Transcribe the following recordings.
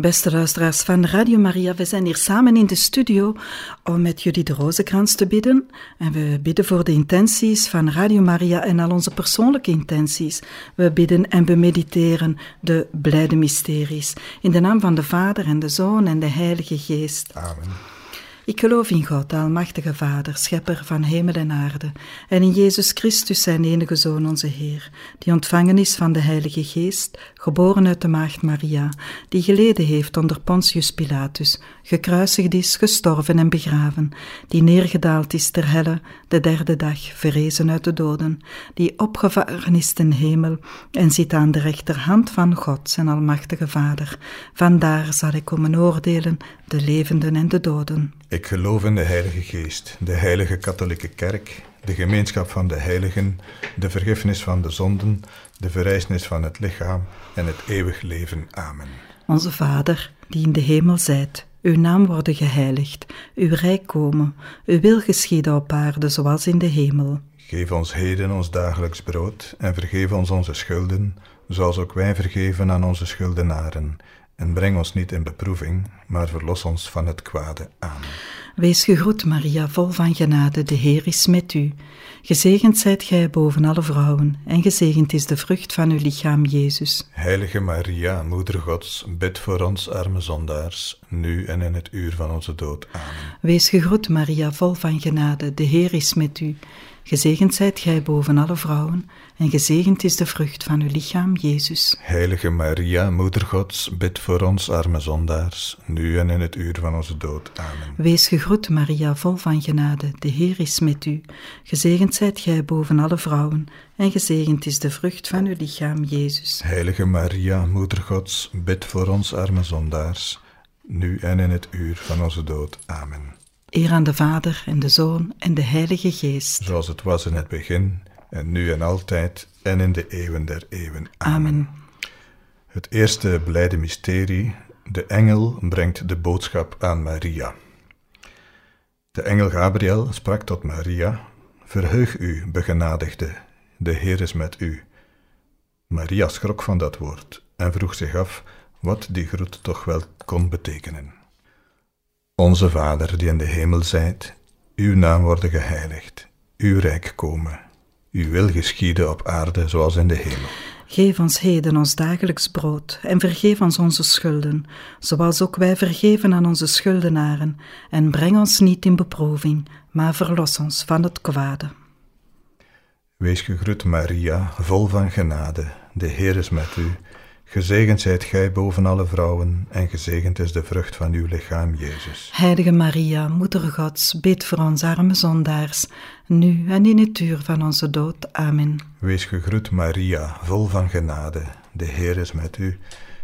Beste luisteraars van Radio Maria, we zijn hier samen in de studio om met jullie de rozenkrans te bidden. En we bidden voor de intenties van Radio Maria en al onze persoonlijke intenties. We bidden en we mediteren de blijde mysteries. In de naam van de Vader en de Zoon en de Heilige Geest. Amen. Ik geloof in God, Almachtige Vader, Schepper van hemel en aarde, en in Jezus Christus, zijn enige Zoon, onze Heer, die ontvangen is van de Heilige Geest, geboren uit de Maagd Maria, die geleden heeft onder Pontius Pilatus, gekruisigd is, gestorven en begraven, die neergedaald is ter helle, de derde dag, verrezen uit de doden, die opgevaren is ten hemel en zit aan de rechterhand van God, zijn Almachtige Vader. Vandaar zal ik komen oordelen de levenden en de doden. Ik geloof in de Heilige Geest, de Heilige Katholieke Kerk, de gemeenschap van de heiligen, de vergiffenis van de zonden, de verrijzenis van het lichaam en het eeuwig leven. Amen. Onze Vader, die in de hemel zijt, uw naam worden geheiligd, uw rijk komen, uw wil geschieden op aarde zoals in de hemel. Geef ons heden ons dagelijks brood en vergeef ons onze schulden, zoals ook wij vergeven aan onze schuldenaren. En breng ons niet in beproeving, maar verlos ons van het kwade. Amen. Wees gegroet, Maria, vol van genade, de Heer is met u. Gezegend zijt gij boven alle vrouwen, en gezegend is de vrucht van uw lichaam, Jezus. Heilige Maria, Moeder Gods, bid voor ons arme zondaars, nu en in het uur van onze dood. Amen. Wees gegroet, Maria, vol van genade, de Heer is met u. Gezegend zijt gij boven alle vrouwen, en gezegend is de vrucht van uw lichaam, Jezus. Heilige Maria, Moeder Gods, bid voor ons arme zondaars, nu en in het uur van onze dood. Amen. Wees gegroet, Maria, vol van genade, de Heer is met u. Gezegend zijt gij boven alle vrouwen, en gezegend is de vrucht van uw lichaam, Jezus. Heilige Maria, Moeder Gods, bid voor ons arme zondaars, nu en in het uur van onze dood. Amen. Eer aan de Vader en de Zoon en de Heilige Geest. Zoals het was in het begin, en nu en altijd, en in de eeuwen der eeuwen. Amen. Het eerste blijde mysterie, de engel brengt de boodschap aan Maria. De engel Gabriel sprak tot Maria, Verheug u, begenadigde, de Heer is met u. Maria schrok van dat woord en vroeg zich af wat die groet toch wel kon betekenen. Onze Vader die in de hemel zijt, uw naam worden geheiligd, uw rijk komen, uw wil geschieden op aarde zoals in de hemel. Geef ons heden ons dagelijks brood en vergeef ons onze schulden, zoals ook wij vergeven aan onze schuldenaren. En breng ons niet in beproeving, maar verlos ons van het kwade. Wees gegroet Maria, vol van genade, de Heer is met u. Gezegend zijt gij boven alle vrouwen, en gezegend is de vrucht van uw lichaam, Jezus. Heilige Maria, Moeder Gods, bid voor ons arme zondaars, nu en in het uur van onze dood. Amen. Wees gegroet Maria, vol van genade, de Heer is met u.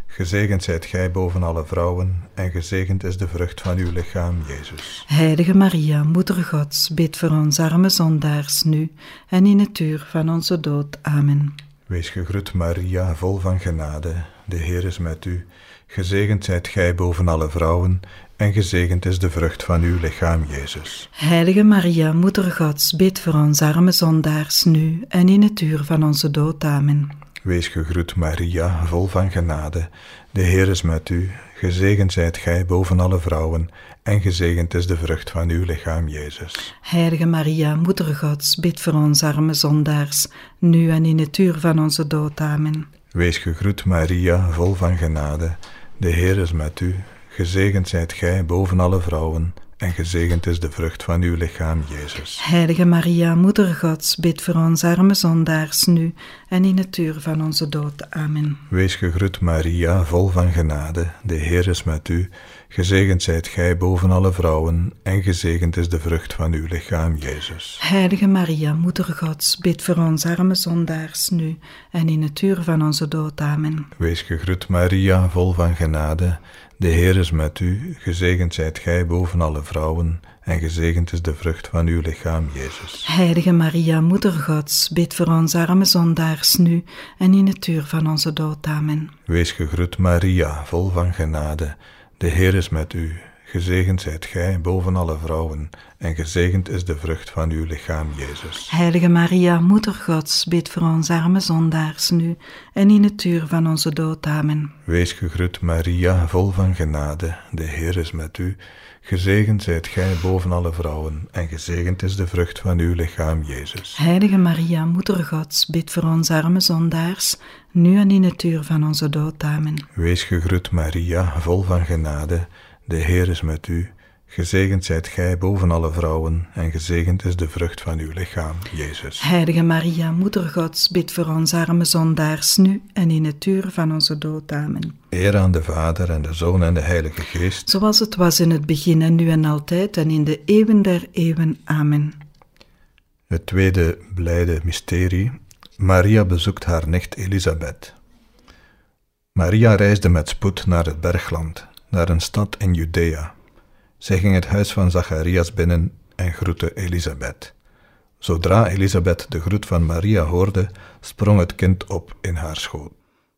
Gezegend zijt gij boven alle vrouwen, en gezegend is de vrucht van uw lichaam, Jezus. Heilige Maria, Moeder Gods, bid voor ons arme zondaars, nu en in het uur van onze dood. Amen. Wees gegroet Maria, vol van genade, de Heer is met u. Gezegend zijt gij boven alle vrouwen, en gezegend is de vrucht van uw lichaam, Jezus. Heilige Maria, Moeder Gods, bid voor ons arme zondaars, nu en in het uur van onze dood. Amen. Wees gegroet Maria, vol van genade, de Heer is met u. Gezegend zijt gij boven alle vrouwen, en gezegend is de vrucht van uw lichaam, Jezus. Heilige Maria, Moeder Gods, bid voor ons arme zondaars, nu en in het uur van onze dood. Amen. Wees gegroet Maria, vol van genade, de Heer is met u. Gezegend zijt gij boven alle vrouwen, en gezegend is de vrucht van uw lichaam, Jezus. Heilige Maria, Moeder Gods, bid voor ons arme zondaars, nu en in het uur van onze dood. Amen. Wees gegroet Maria, vol van genade, de Heer is met u. Gezegend zijt gij boven alle vrouwen, en gezegend is de vrucht van uw lichaam, Jezus. Heilige Maria, Moeder Gods, bid voor ons arme zondaars, nu en in het uur van onze dood. Amen. Wees gegroet Maria, vol van genade, de Heer is met u. Gezegend zijt gij boven alle vrouwen, en gezegend is de vrucht van uw lichaam, Jezus. Heilige Maria, Moeder Gods, bid voor ons arme zondaars, nu en in het uur van onze dood. Amen. Wees gegroet Maria, vol van genade, de Heer is met u. gezegend zijt gij boven alle vrouwen, en gezegend is de vrucht van uw lichaam, Jezus. Heilige Maria, Moeder Gods, bid voor ons arme zondaars nu en in het uur van onze dood. Amen. Wees gegroet, Maria, vol van genade, de Heer is met u. Gezegend zijt gij boven alle vrouwen, en gezegend is de vrucht van uw lichaam, Jezus. Heilige Maria, Moeder Gods, bid voor ons arme zondaars, nu en in het uur van onze dood. Amen. Wees gegroet, Maria, vol van genade, de Heer is met u. Gezegend zijt gij boven alle vrouwen, en gezegend is de vrucht van uw lichaam, Jezus. Heilige Maria, Moeder Gods, bid voor ons arme zondaars, nu en in het uur van onze dood. Amen. Eer aan de Vader en de Zoon en de Heilige Geest. Zoals het was in het begin en nu en altijd en in de eeuwen der eeuwen. Amen. Het tweede blijde mysterie. Maria bezoekt haar nicht Elisabeth. Maria reisde met spoed naar het bergland, naar een stad in Judea. Zij ging het huis van Zacharias binnen en groette Elisabeth. Zodra Elisabeth de groet van Maria hoorde, sprong het kind op in haar schoot.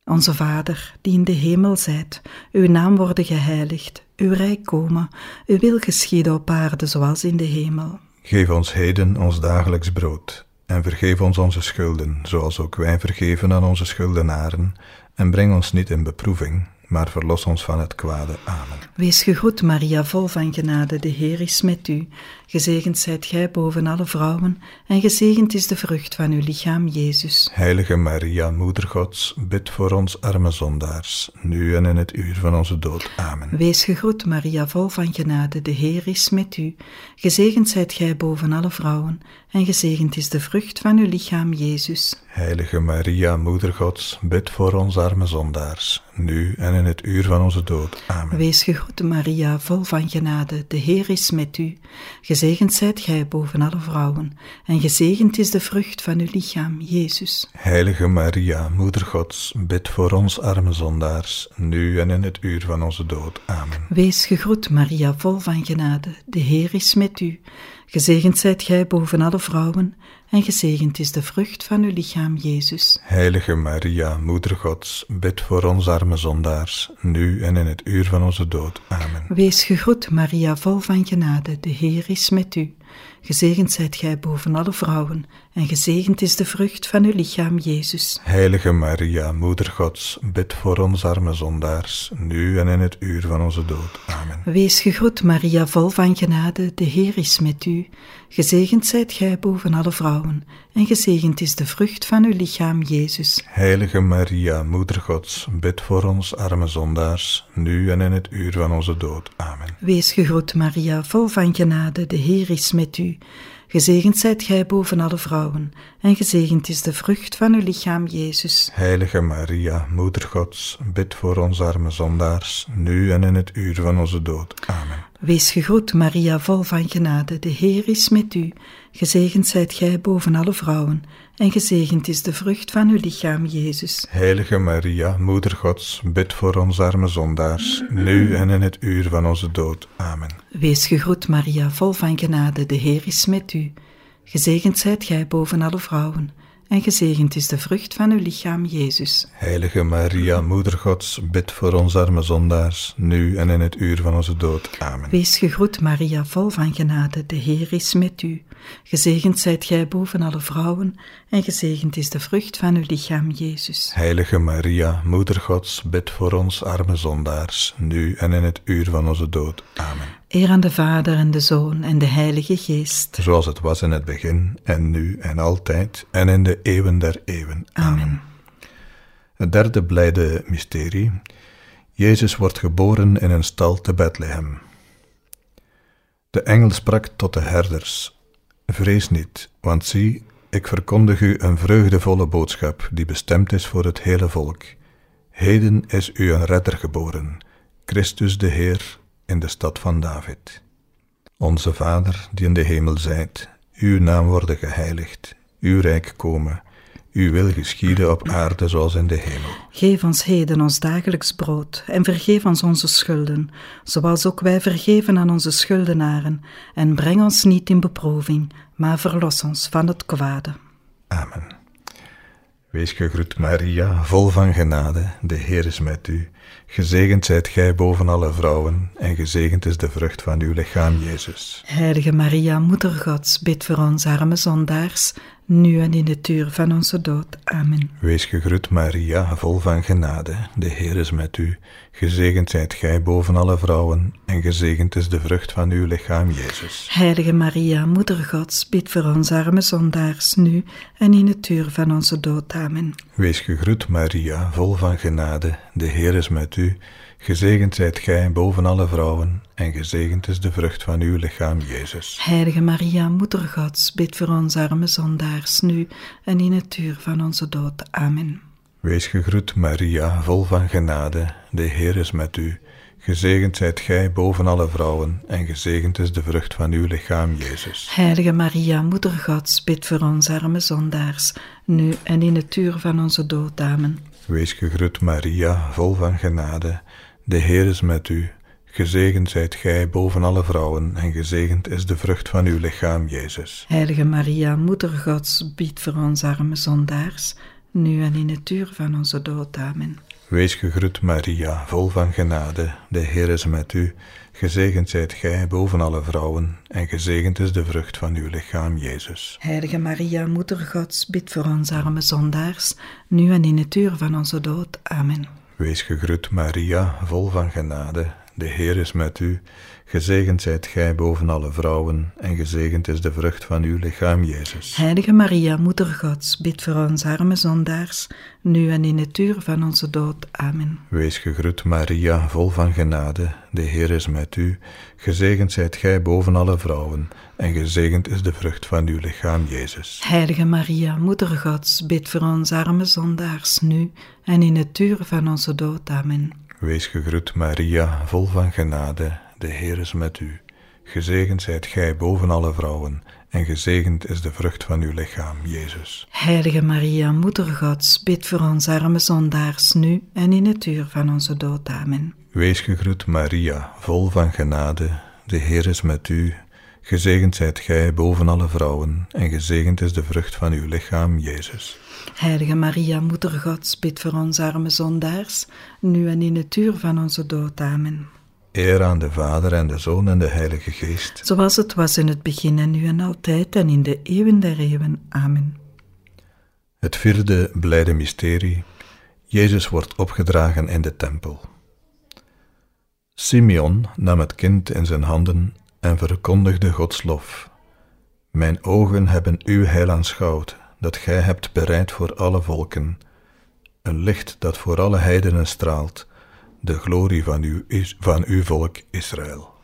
Onze Vader, die in de hemel zijt, uw naam worden geheiligd, uw rijk komen, uw wil geschieden op aarde zoals in de hemel. Geef ons heden ons dagelijks brood, en vergeef ons onze schulden, zoals ook wij vergeven aan onze schuldenaren, en breng ons niet in beproeving, maar verlos ons van het kwade. Amen. Wees gegroet, Maria, vol van genade, de Heer is met u. Gezegend zijt gij boven alle vrouwen, en gezegend is de vrucht van uw lichaam, Jezus. Heilige Maria, Moeder Gods, bid voor ons arme zondaars, nu en in het uur van onze dood. Amen. Wees gegroet, Maria, vol van genade, de Heer is met u. Gezegend zijt gij boven alle vrouwen, en gezegend is de vrucht van uw lichaam, Jezus. Heilige Maria, Moeder Gods, bid voor ons arme zondaars, nu en in het uur van onze dood. Amen. Wees gegroet, Maria, vol van genade, de Heer is met u. Gezegend zijt gij boven alle vrouwen, en gezegend is de vrucht van uw lichaam, Jezus. Heilige Maria, Moeder Gods, bid voor ons arme zondaars, nu en in het uur van onze dood. Amen. Wees gegroet, Maria, vol van genade, de Heer is met u. Gezegend zijt gij boven alle vrouwen, en gezegend is de vrucht van uw lichaam, Jezus. Heilige Maria, Moeder Gods, bid voor ons arme zondaars, nu en in het uur van onze dood. Amen. Wees gegroet, Maria, vol van genade, de Heer is met u. Gezegend zijt gij boven alle vrouwen, en gezegend is de vrucht van uw lichaam, Jezus. Heilige Maria, Moeder Gods, bid voor ons arme zondaars, nu en in het uur van onze dood. Amen. Wees gegroet, Maria, vol van genade, de Heer is met u. Gezegend zijt gij boven alle vrouwen, en gezegend is de vrucht van uw lichaam, Jezus. Heilige Maria, Moeder Gods, bid voor ons arme zondaars, nu en in het uur van onze dood. Amen. Wees gegroet, Maria, vol van genade, de Heer is met u. Gezegend zijt gij boven alle vrouwen, en gezegend is de vrucht van uw lichaam, Jezus. Heilige Maria, Moeder Gods, bid voor ons arme zondaars, nu en in het uur van onze dood. Amen. Wees gegroet, Maria, vol van genade, de Heer is met u. Gezegend zijt gij boven alle vrouwen, en gezegend is de vrucht van uw lichaam, Jezus. Heilige Maria, Moeder Gods, bid voor ons arme zondaars, nu en in het uur van onze dood. Amen. Wees gegroet, Maria, vol van genade, de Heer is met u. Gezegend zijt gij boven alle vrouwen, en gezegend is de vrucht van uw lichaam, Jezus. Heilige Maria, Moeder Gods, bid voor ons arme zondaars, nu en in het uur van onze dood. Amen. Wees gegroet, Maria, vol van genade, de Heer is met u. Gezegend zijt gij boven alle vrouwen, en gezegend is de vrucht van uw lichaam, Jezus. Heilige Maria, Moeder Gods, bid voor ons arme zondaars, nu en in het uur van onze dood. Amen. Eer aan de Vader en de Zoon en de Heilige Geest. Zoals het was in het begin, en nu en altijd, en in de eeuwen der eeuwen. Amen. Het derde blijde mysterie. Jezus wordt geboren in een stal te Bethlehem. De engel sprak tot de herders: Vrees niet, want zie, ik verkondig u een vreugdevolle boodschap die bestemd is voor het hele volk. Heden is u een redder geboren, Christus de Heer, in de stad van David. Onze Vader, die in de hemel zijt, uw naam worden geheiligd, uw rijk komen, uw wil geschieden op aarde zoals in de hemel. Geef ons heden ons dagelijks brood en vergeef ons onze schulden, zoals ook wij vergeven aan onze schuldenaren. En breng ons niet in beproeving, maar verlos ons van het kwade. Amen. Wees gegroet Maria, vol van genade, de Heer is met u. Gezegend zijt gij boven alle vrouwen, en gezegend is de vrucht van uw lichaam, Jezus. Heilige Maria, Moeder Gods, bid voor ons arme zondaars, nu en in de uur van onze dood. Amen. Wees gegroet Maria, vol van genade, de Heer is met u. Gezegend zijt gij boven alle vrouwen, en gezegend is de vrucht van uw lichaam, Jezus. Heilige Maria, Moeder Gods, bid voor ons arme zondaars, nu en in de uur van onze dood. Amen. Wees gegroet Maria, vol van genade, de Heer is met u. Gezegend zijt gij boven alle vrouwen, en gezegend is de vrucht van uw lichaam, Jezus. Heilige Maria, Moeder Gods, bid voor ons arme zondaars, nu en in het uur van onze dood. Amen. Wees gegroet, Maria, vol van genade, de Heer is met u. Gezegend zijt gij boven alle vrouwen, en gezegend is de vrucht van uw lichaam, Jezus. Heilige Maria, Moeder Gods, bid voor ons arme zondaars, nu en in het uur van onze dood. Amen. Wees gegroet, Maria, vol van genade, de Heer is met u. Gezegend zijt gij boven alle vrouwen, en gezegend is de vrucht van uw lichaam, Jezus. Heilige Maria, Moeder Gods, bid voor ons arme zondaars, nu en in het uur van onze dood. Amen. Wees gegroet, Maria, vol van genade, de Heer is met u. Gezegend zijt gij boven alle vrouwen, en gezegend is de vrucht van uw lichaam, Jezus. Heilige Maria, Moeder Gods, bid voor ons arme zondaars, nu en in het uur van onze dood. Amen. Wees gegroet, Maria, vol van genade, de Heer is met u. Gezegend zijt gij boven alle vrouwen, en gezegend is de vrucht van uw lichaam, Jezus. Heilige Maria, Moeder Gods, bid voor ons arme zondaars, nu en in het uur van onze dood. Amen. Wees gegroet, Maria, vol van genade, de Heer is met u. Gezegend zijt gij boven alle vrouwen, en gezegend is de vrucht van uw lichaam, Jezus. Heilige Maria, Moeder Gods, bid voor ons arme zondaars, nu en in het uur van onze dood. Amen. Wees gegroet, Maria, vol van genade, de Heer is met u. Gezegend zijt gij boven alle vrouwen, en gezegend is de vrucht van uw lichaam, Jezus. Heilige Maria, Moeder Gods, bid voor ons arme zondaars, nu en in het uur van onze dood. Amen. Wees gegroet, Maria, vol van genade, de Heer is met u. Gezegend zijt gij boven alle vrouwen, en gezegend is de vrucht van uw lichaam, Jezus. Heilige Maria, Moeder Gods, bid voor ons arme zondaars, nu en in het uur van onze dood. Amen. Eer aan de Vader en de Zoon en de Heilige Geest. Zoals het was in het begin en nu en altijd en in de eeuwen der eeuwen. Amen. Het vierde blijde mysterie. Jezus wordt opgedragen in de tempel. Simeon nam het kind in zijn handen en verkondigde Gods lof. Mijn ogen hebben uw heil aanschouwd, dat gij hebt bereid voor alle volken, een licht dat voor alle heidenen straalt, de glorie van uw, van uw volk Israël.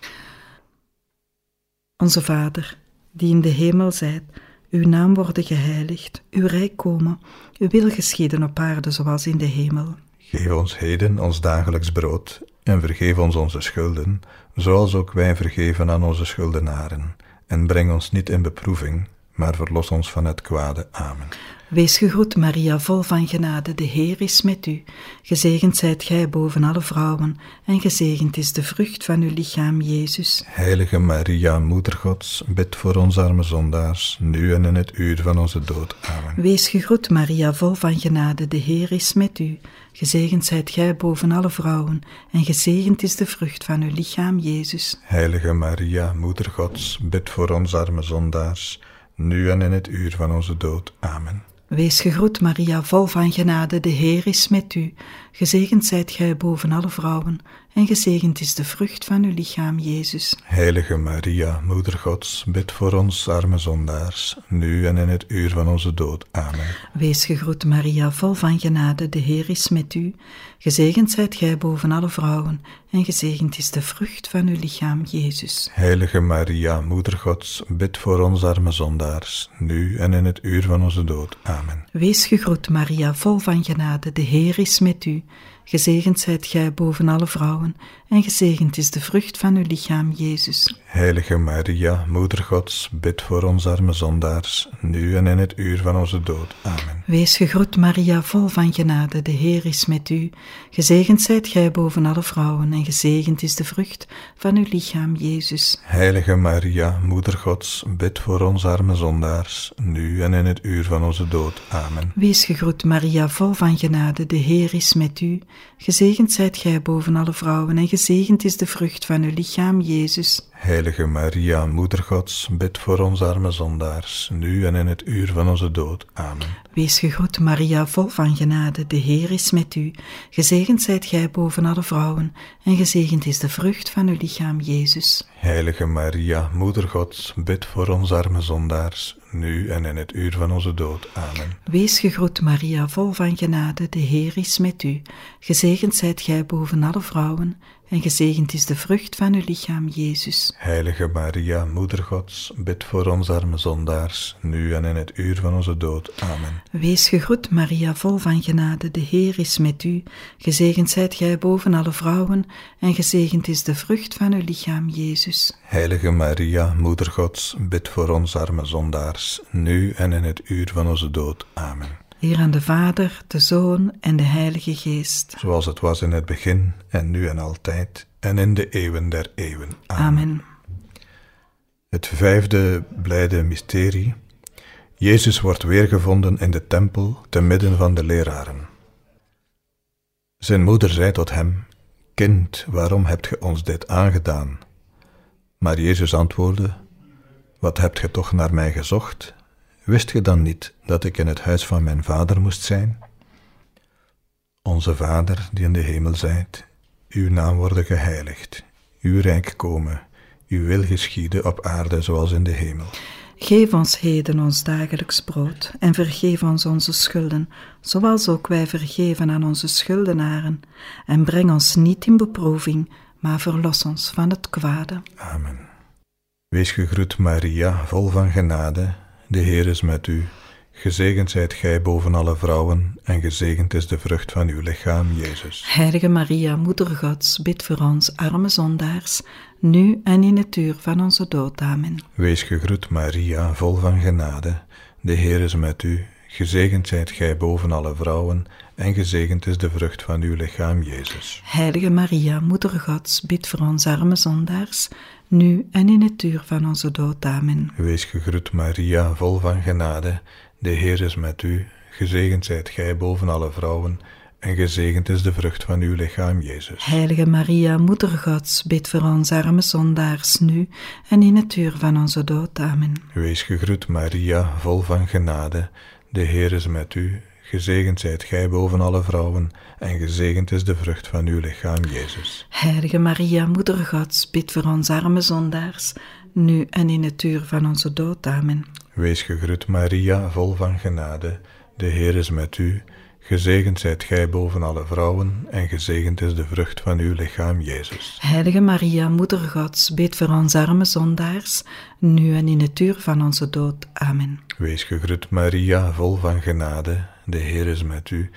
Onze Vader, die in de hemel zijt, uw naam worden geheiligd, uw rijk komen, uw wil geschieden op aarde zoals in de hemel. Geef ons heden ons dagelijks brood en vergeef ons onze schulden, zoals ook wij vergeven aan onze schuldenaren. En breng ons niet in beproeving, maar verlos ons van het kwade. Amen. Wees gegroet, Maria, vol van genade, de Heer is met u. Gezegend zijt gij boven alle vrouwen, en gezegend is de vrucht van uw lichaam, Jezus. Heilige Maria, Moeder Gods, bid voor ons arme zondaars, nu en in het uur van onze dood. Amen. Wees gegroet, Maria, vol van genade, de Heer is met u. Gezegend zijt gij boven alle vrouwen, en gezegend is de vrucht van uw lichaam, Jezus. Heilige Maria, Moeder Gods, bid voor ons arme zondaars, nu en in het uur van onze dood. Amen. Wees gegroet, Maria, vol van genade, de Heer is met u. Gezegend zijt gij boven alle vrouwen, en gezegend is de vrucht van uw lichaam, Jezus. Heilige Maria, Moeder Gods, bid voor ons arme zondaars, nu en in het uur van onze dood. Amen. Wees gegroet, Maria, vol van genade, de Heer is met u. Gezegend zijt gij boven alle vrouwen, en gezegend is de vrucht van uw lichaam, Jezus. Heilige Maria, Moeder Gods, bid voor ons arme zondaars, nu en in het uur van onze dood. Amen. Wees gegroet, Maria, vol van genade, de Heer is met u. Gezegend zijt gij boven alle vrouwen, en gezegend is de vrucht van uw lichaam, Jezus. Heilige Maria, Moeder Gods, bid voor ons arme zondaars, nu en in het uur van onze dood. Amen. Wees gegroet, Maria, vol van genade, de Heer is met u. Gezegend zijt gij boven alle vrouwen, en gezegend is de vrucht van uw lichaam, Jezus. Heilige Maria, Moeder Gods, bid voor ons arme zondaars, nu en in het uur van onze dood. Amen. Wees gegroet, Maria, vol van genade, de Heer is met u. Gezegend zijt gij boven alle vrouwen, en gezegend is de vrucht van uw lichaam, Jezus. Heilige Maria, Moeder Gods, bid voor ons arme zondaars, nu en in het uur van onze dood. Amen. Wees gegroet, Maria, vol van genade, de Heer is met u. Gezegend zijt gij boven alle vrouwen, en gezegend is de vrucht van uw lichaam, Jezus. Heilige Maria, Moeder Gods, bid voor ons arme zondaars, nu en in het uur van onze dood. Amen. Wees gegroet, Maria, vol van genade, de Heer is met u. Gezegend zijt gij boven alle vrouwen, en gezegend is de vrucht van uw lichaam, Jezus. Heilige Maria, Moeder Gods, bid voor ons arme zondaars, nu en in het uur van onze dood. Amen. Wees gegroet, Maria, vol van genade, de Heer is met u. Gezegend zijt gij boven alle vrouwen, en gezegend is de vrucht van uw lichaam, Jezus. Heilige Maria, Moeder Gods, bid voor ons arme zondaars, nu en in het uur van onze dood. Amen. Eer aan de Vader, de Zoon en de Heilige Geest. Zoals het was in het begin, en nu en altijd, en in de eeuwen der eeuwen. Amen. Amen. Het vijfde blijde mysterie. Jezus wordt weergevonden in de tempel te midden van de leraren. Zijn moeder zei tot hem: Kind, waarom hebt ge ons dit aangedaan? Maar Jezus antwoordde: Wat hebt ge toch naar mij gezocht? Wist ge dan niet dat ik in het huis van mijn vader moest zijn? Onze Vader, die in de hemel zijt, uw naam worden geheiligd, uw rijk komen, uw wil geschieden op aarde zoals in de hemel. Geef ons heden ons dagelijks brood en vergeef ons onze schulden, zoals ook wij vergeven aan onze schuldenaren. En breng ons niet in beproeving, maar verlos ons van het kwade. Amen. Wees gegroet, Maria, vol van genade. De Heer is met u. Gezegend zijt gij boven alle vrouwen, en gezegend is de vrucht van uw lichaam, Jezus. Heilige Maria, Moeder Gods, bid voor ons arme zondaars, nu en in het uur van onze dood. Amen. Wees gegroet, Maria, vol van genade. De Heer is met u. Gezegend zijt gij boven alle vrouwen, en gezegend is de vrucht van uw lichaam, Jezus. Heilige Maria, Moeder Gods, bid voor ons arme zondaars, nu en in het uur van onze dood. Amen. Wees gegroet, Maria, vol van genade. De Heer is met u. Gezegend zijt gij boven alle vrouwen, en gezegend is de vrucht van uw lichaam, Jezus. Heilige Maria, Moeder Gods, bid voor ons arme zondaars, nu en in het uur van onze dood. Amen. Wees gegroet, Maria, vol van genade. De Heer is met u. Gezegend zijt gij boven alle vrouwen, en gezegend is de vrucht van uw lichaam, Jezus. Heilige Maria, Moeder Gods, bid voor ons arme zondaars, nu en in het uur van onze dood. Amen. Wees gegroet, Maria, vol van genade. De Heer is met u. Gezegend zijt gij boven alle vrouwen, en gezegend is de vrucht van uw lichaam, Jezus. Heilige Maria, Moeder Gods, bid voor ons arme zondaars, nu en in het uur van onze dood. Amen. Wees gegroet, Maria, vol van genade. De Heer is met u.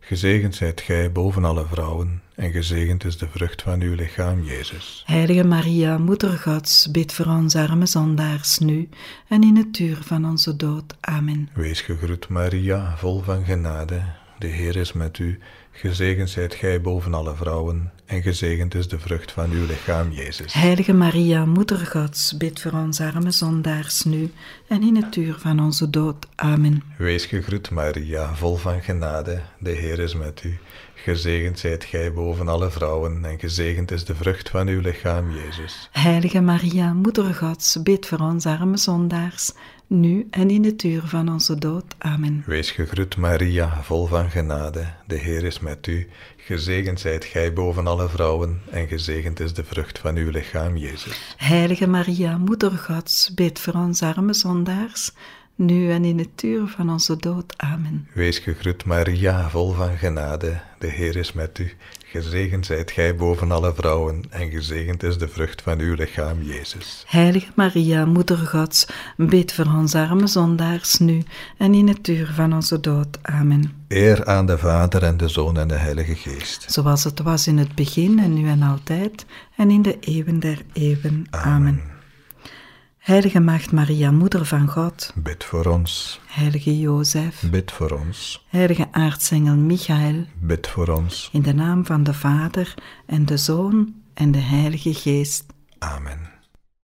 Gezegend zijt gij boven alle vrouwen, en gezegend is de vrucht van uw lichaam, Jezus. Heilige Maria, Moeder Gods, bid voor ons arme zondaars, nu en in het uur van onze dood. Amen. Wees gegroet, Maria, vol van genade. De Heer is met u. Gezegend zijt gij boven alle vrouwen, en gezegend is de vrucht van uw lichaam, Jezus. Heilige Maria, Moeder Gods, bid voor ons arme zondaars, nu en in het uur van onze dood. Amen. Wees gegroet, Maria, vol van genade. De Heer is met u. Gezegend zijt gij boven alle vrouwen, en gezegend is de vrucht van uw lichaam, Jezus. Heilige Maria, Moeder Gods, bid voor ons arme zondaars, nu en in het uur van onze dood. Amen. Wees gegroet, Maria, vol van genade. De Heer is met u. Gezegend zijt gij boven alle vrouwen, en gezegend is de vrucht van uw lichaam, Jezus. Heilige Maria, Moeder Gods, bid voor ons arme zondaars, nu en in het uur van onze dood. Amen. Wees gegroet, Maria, vol van genade. De Heer is met u. Gezegend zijt gij boven alle vrouwen, en gezegend is de vrucht van uw lichaam, Jezus. Heilige Maria, Moeder Gods, bid voor ons arme zondaars nu en in het uur van onze dood. Amen. Eer aan de Vader en de Zoon en de Heilige Geest. Zoals het was in het begin en nu en altijd en in de eeuwen der eeuwen. Amen. Heilige Maagd Maria, Moeder van God, Bid voor ons. Heilige Jozef, Bid voor ons. Heilige aartsengel Michael, Bid voor ons. in de naam van de Vader en de Zoon en de Heilige Geest. Amen.